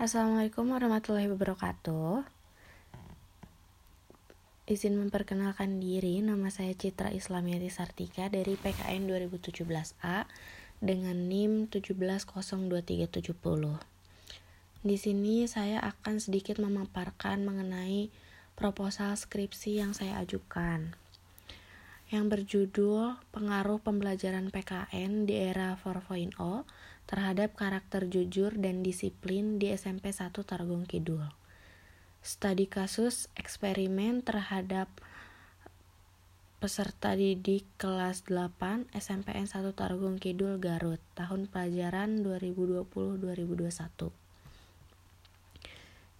Assalamualaikum warahmatullahi wabarakatuh. Izin memperkenalkan diri, nama saya Citra Islamiati Sartika dari PKN 2017A dengan NIM 17023770. Di sini saya akan sedikit memaparkan mengenai proposal skripsi yang saya ajukan yang berjudul Pengaruh Pembelajaran PKN di Era 4.0 terhadap karakter jujur dan disiplin di SMP 1 Tarogong Kidul. Studi kasus eksperimen terhadap peserta didik kelas 8 SMPN 1 Tarogong Kidul Garut tahun pelajaran 2020-2021.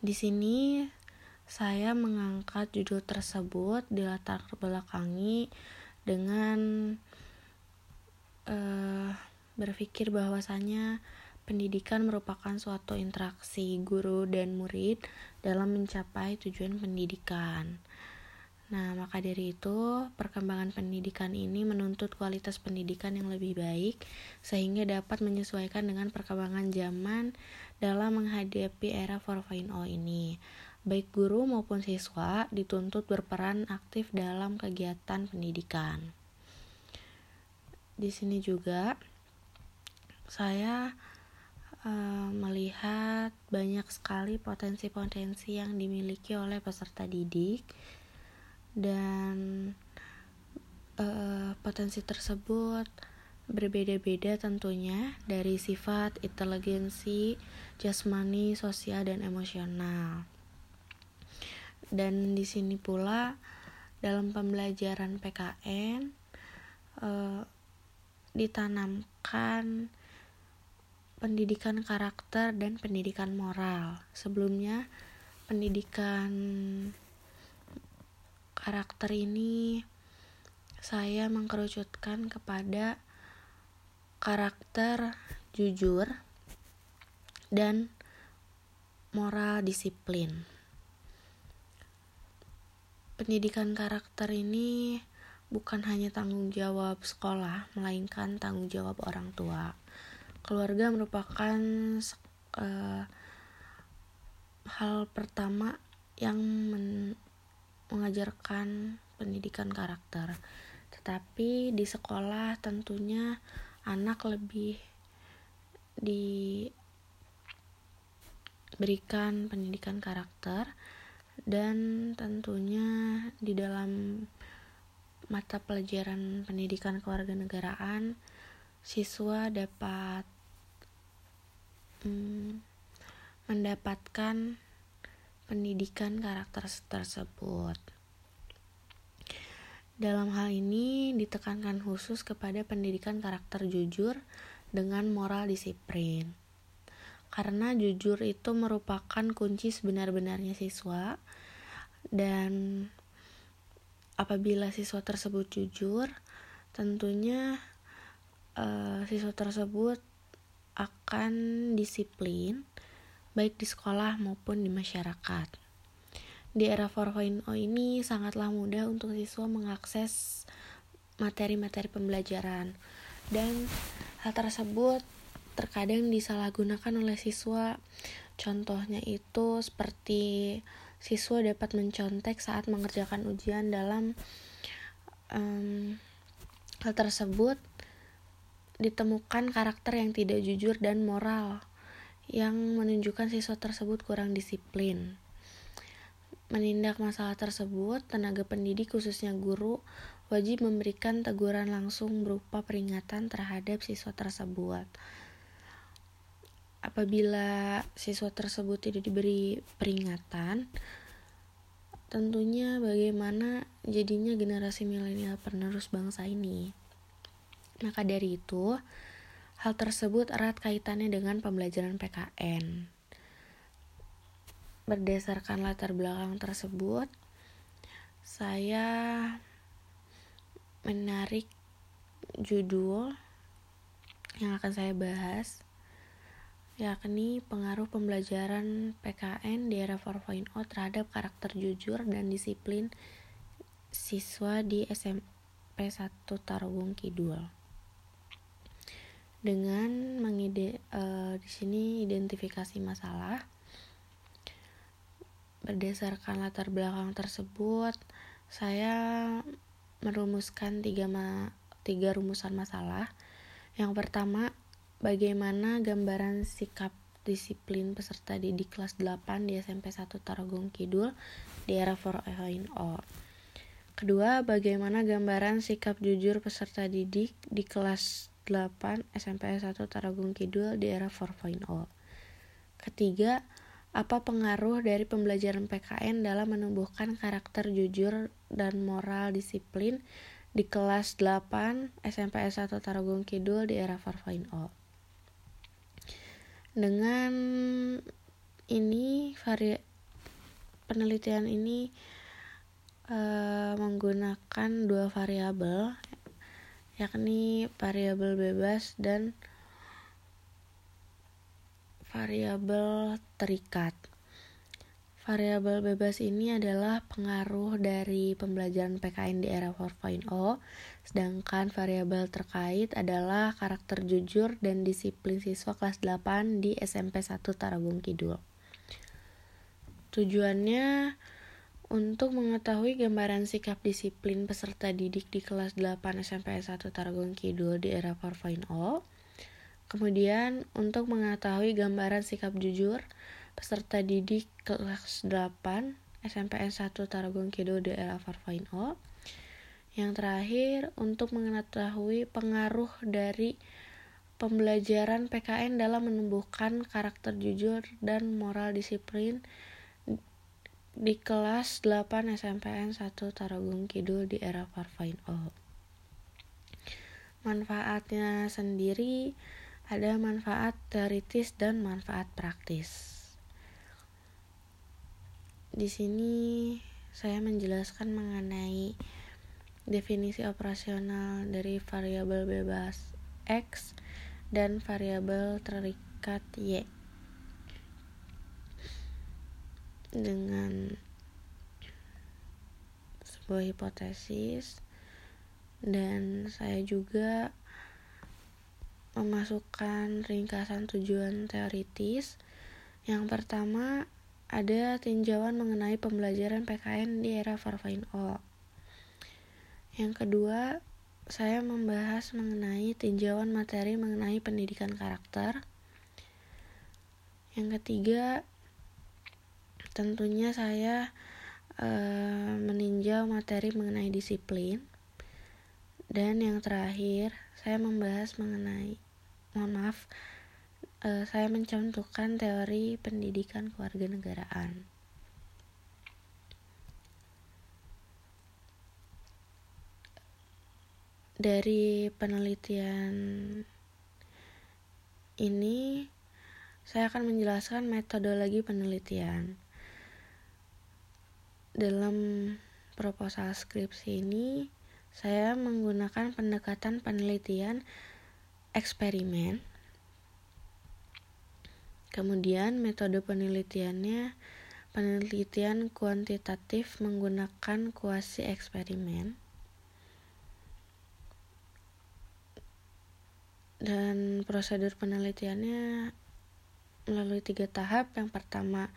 Di sini saya mengangkat judul tersebut dilatar belakangi dengan uh, berpikir bahwasanya pendidikan merupakan suatu interaksi guru dan murid dalam mencapai tujuan pendidikan. Nah, maka dari itu, perkembangan pendidikan ini menuntut kualitas pendidikan yang lebih baik sehingga dapat menyesuaikan dengan perkembangan zaman dalam menghadapi era 4.0 ini. Baik guru maupun siswa dituntut berperan aktif dalam kegiatan pendidikan. Di sini juga saya uh, melihat banyak sekali potensi-potensi yang dimiliki oleh peserta didik dan uh, potensi tersebut berbeda-beda tentunya dari sifat inteligensi, jasmani, sosial dan emosional. Dan di sini pula dalam pembelajaran PKN uh, ditanamkan pendidikan karakter dan pendidikan moral. Sebelumnya, pendidikan karakter ini saya mengkerucutkan kepada karakter jujur dan moral disiplin. Pendidikan karakter ini bukan hanya tanggung jawab sekolah, melainkan tanggung jawab orang tua keluarga merupakan uh, hal pertama yang men mengajarkan pendidikan karakter. Tetapi di sekolah tentunya anak lebih diberikan pendidikan karakter dan tentunya di dalam mata pelajaran pendidikan kewarganegaraan siswa dapat hmm, mendapatkan pendidikan karakter tersebut. Dalam hal ini ditekankan khusus kepada pendidikan karakter jujur dengan moral disiplin. Karena jujur itu merupakan kunci sebenar-benarnya siswa dan apabila siswa tersebut jujur, tentunya uh, siswa tersebut akan disiplin baik di sekolah maupun di masyarakat. Di era 4.0 ini sangatlah mudah untuk siswa mengakses materi-materi pembelajaran dan hal tersebut terkadang disalahgunakan oleh siswa. Contohnya itu seperti siswa dapat mencontek saat mengerjakan ujian dalam um, hal tersebut ditemukan karakter yang tidak jujur dan moral yang menunjukkan siswa tersebut kurang disiplin. Menindak masalah tersebut, tenaga pendidik khususnya guru wajib memberikan teguran langsung berupa peringatan terhadap siswa tersebut. Apabila siswa tersebut tidak diberi peringatan, tentunya bagaimana jadinya generasi milenial penerus bangsa ini. Maka dari itu, hal tersebut erat kaitannya dengan pembelajaran PKN. Berdasarkan latar belakang tersebut, saya menarik judul yang akan saya bahas yakni pengaruh pembelajaran PKN di era 4.0 terhadap karakter jujur dan disiplin siswa di SMP 1 Tarogong Kidul dengan mengide uh, di sini identifikasi masalah berdasarkan latar belakang tersebut, saya merumuskan tiga, ma tiga rumusan masalah. Yang pertama, bagaimana gambaran sikap disiplin peserta didik kelas 8 di SMP 1 Tarogong Kidul di era 4.0. Kedua, bagaimana gambaran sikap jujur peserta didik di kelas 8 SMP 1 Tarogong Kidul di era 4.0. Ketiga, apa pengaruh dari pembelajaran PKN dalam menumbuhkan karakter jujur dan moral disiplin di kelas 8 SMP 1 Tarogong Kidul di era 4.0. Dengan ini vari penelitian ini uh, menggunakan dua variabel yakni variabel bebas dan variabel terikat. Variabel bebas ini adalah pengaruh dari pembelajaran PKN di era 4.0, sedangkan variabel terkait adalah karakter jujur dan disiplin siswa kelas 8 di SMP 1 Tarogong Kidul. Tujuannya untuk mengetahui gambaran sikap disiplin peserta didik di kelas 8 SMP 1 Tarogong Kidul di era 4.0, kemudian untuk mengetahui gambaran sikap jujur peserta didik kelas 8 SMPN 1 Tarogong Kidul di era 4.0. Yang terakhir, untuk mengetahui pengaruh dari pembelajaran PKN dalam menumbuhkan karakter jujur dan moral disiplin di kelas 8 SMPN 1 Tarogong Kidul di era 4.0. Manfaatnya sendiri ada manfaat teoritis dan manfaat praktis. Di sini saya menjelaskan mengenai definisi operasional dari variabel bebas X dan variabel terikat Y dengan sebuah hipotesis dan saya juga memasukkan ringkasan tujuan teoritis. Yang pertama ada tinjauan mengenai pembelajaran PKN di era 4.0. Yang kedua, saya membahas mengenai tinjauan materi mengenai pendidikan karakter. Yang ketiga, tentunya saya e, meninjau materi mengenai disiplin. Dan yang terakhir saya membahas mengenai mohon maaf e, saya mencontohkan teori pendidikan kewarganegaraan. Dari penelitian ini saya akan menjelaskan metodologi penelitian dalam proposal skripsi ini saya menggunakan pendekatan penelitian eksperimen. Kemudian metode penelitiannya penelitian kuantitatif menggunakan kuasi eksperimen. Dan prosedur penelitiannya melalui tiga tahap. Yang pertama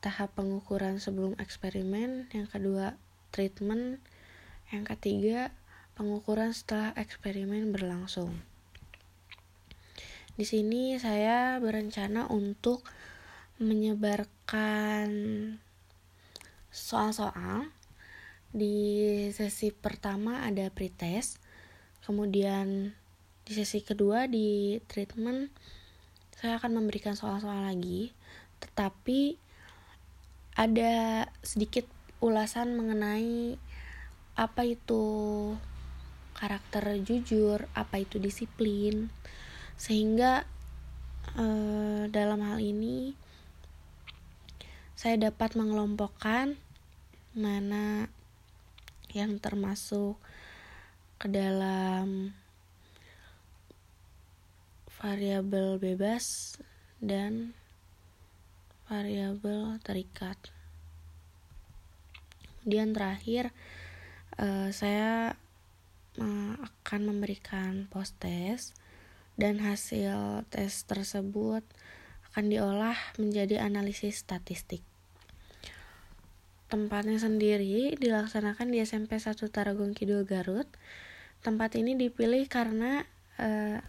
tahap pengukuran sebelum eksperimen, yang kedua treatment, yang ketiga pengukuran setelah eksperimen berlangsung. Di sini saya berencana untuk menyebarkan soal-soal. Di sesi pertama ada pretest, kemudian di sesi kedua di treatment saya akan memberikan soal-soal lagi, tetapi ada sedikit ulasan mengenai apa itu karakter jujur, apa itu disiplin, sehingga eh, dalam hal ini saya dapat mengelompokkan mana yang termasuk ke dalam variabel bebas dan variabel terikat. Kemudian terakhir uh, saya uh, akan memberikan post test dan hasil tes tersebut akan diolah menjadi analisis statistik. tempatnya sendiri dilaksanakan di SMP 1 Tarogong Kidul Garut. Tempat ini dipilih karena uh,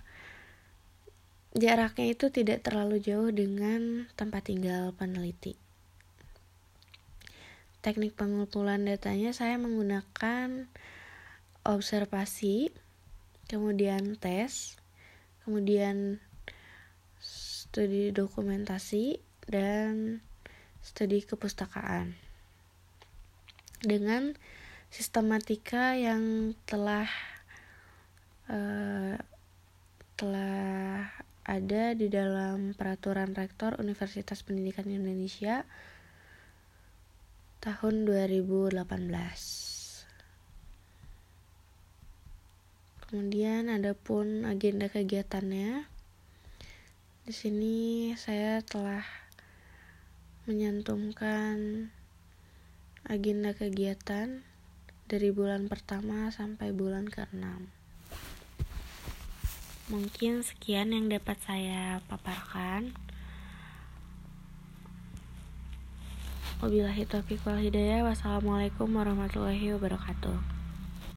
jaraknya itu tidak terlalu jauh dengan tempat tinggal peneliti. Teknik pengumpulan datanya saya menggunakan observasi, kemudian tes, kemudian studi dokumentasi, dan studi kepustakaan dengan sistematika yang telah uh, telah ada di dalam peraturan rektor Universitas Pendidikan Indonesia tahun 2018. Kemudian ada pun agenda kegiatannya. Di sini saya telah menyantumkan agenda kegiatan dari bulan pertama sampai bulan ke-6. Mungkin sekian yang dapat saya paparkan. Wabillahi taufiq wal hidayah. Wassalamualaikum warahmatullahi wabarakatuh.